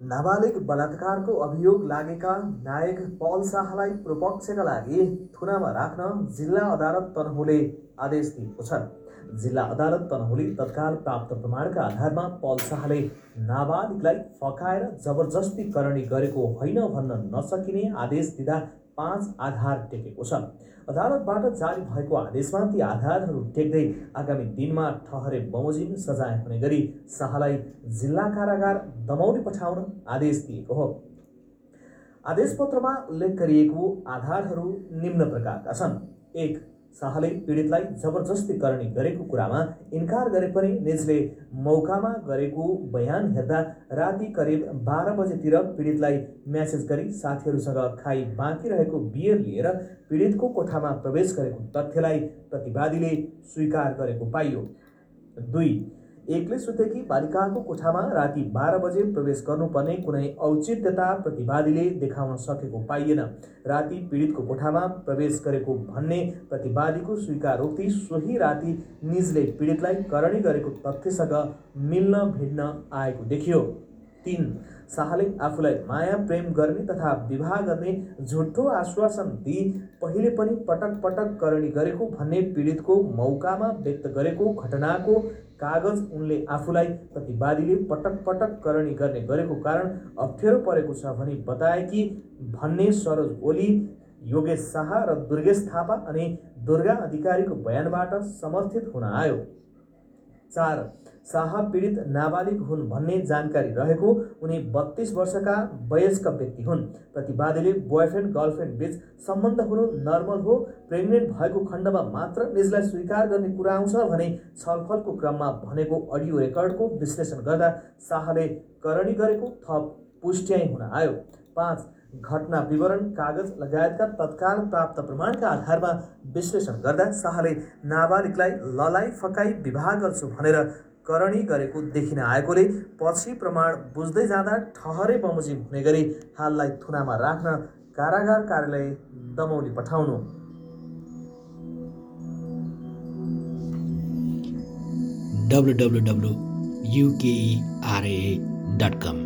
नाबालिग बलात्कारको अभियोग लागेका नायक पल शाहलाई पूर्वपक्षका लागि थुनामा राख्न जिल्ला अदालत तनहुले आदेश दिएको छ। जिल्ला अदालत तनहुले तत्काल प्राप्त प्रमाणका आधारमा पल शाहले नाबालिगलाई फकाएर जबरजस्ती करणी गरेको होइन भन्न नसकिने आदेश दिँदा पाँच आधार टेकेको छ। अदालतबाट जारी भएको आदेशमा ती आधारहरू टेक्दै आगामी दिनमा ठहरे बमोजिम सजाय हुने गरी शाहलाई जिल्ला कारागार दमौली पठाउन आदेश दिएको हो। आदेशपत्रमा उल्लेख गरिएको आधारहरू निम्न प्रकारका छन्। एक शाहले पीडितलाई जबरजस्ती करणी गरेको कुरामा इन्कार गरे पनि निजले मौकामा गरेको बयान हेर्दा राति करिब बाह्र बजेतिर पीडितलाई म्यासेज गरी साथीहरूसँग खाइ बाँकी रहेको बियर लिएर पीडितको कोठामा प्रवेश गरेको तथ्यलाई प्रतिवादीले स्वीकार गरेको पाइयो। दुई एक्लै सुतेकी बालिकाको कोठामा राति बाह्र बजे प्रवेश गर्नुपर्ने कुनै औचित्यता प्रतिवादीले देखाउन सकेको पाइएन। राति पीडितको कोठामा प्रवेश गरेको भन्ने प्रतिवादीको स्वीकारोक्ति सोही राति निजले पीडितलाई करणी गरेको तथ्यसँग मिल्न भिड्न आएको देखियो। तिन शाहले आफूलाई माया प्रेम गर्ने तथा विवाह गर्ने झुटो आश्वासन दिई पहिले पनि पटक पटक करणी गरेको भन्ने पीडितको मौकामा व्यक्त गरेको घटनाको कागज उनले आफूलाई प्रतिवादीले पटक पटक करणी गर्ने गरेको कारण अप्ठ्यारो परेको छ भनी बताए कि भन्ने सरोज ओली योगेश शाह र दुर्गेश थापा अनि दुर्गा अधिकारीको बयानबाट समर्थित हुन आयो। चार शाह पीडित नाबालिग हुन् भन्ने जानकारी रहेको उनी बत्तिस वर्षका वयस्क व्यक्ति हुन्। प्रतिवादीले बोयफ्रेन्ड गर्लफ्रेन्ड बिच सम्बन्ध हुनु नर्मल हो प्रेग्नेन्ट भएको खण्डमा मात्र निजलाई स्वीकार गर्ने कुरा आउँछ भने छलफलको क्रममा भनेको अडियो रेकर्डको विश्लेषण गर्दा शाहले करणी गरेको थप पुष्ट्याइ हुन आयो। पाँच घटना विवरण कागज लगायतका तत्काल प्राप्त प्रमाणका आधारमा विश्लेषण गर्दा शाहले नाबालिगलाई ललाई फकाई विवाह गर्छु भनेर करणी गरेको देखिन आएकोले पछि प्रमाण बुझ्दै जाँदा ठहरे बमोजिम हुने गरी हाललाई थुनामा राख्न कारागार कार्यालय दमौली पठाउनु। www.ukeara.com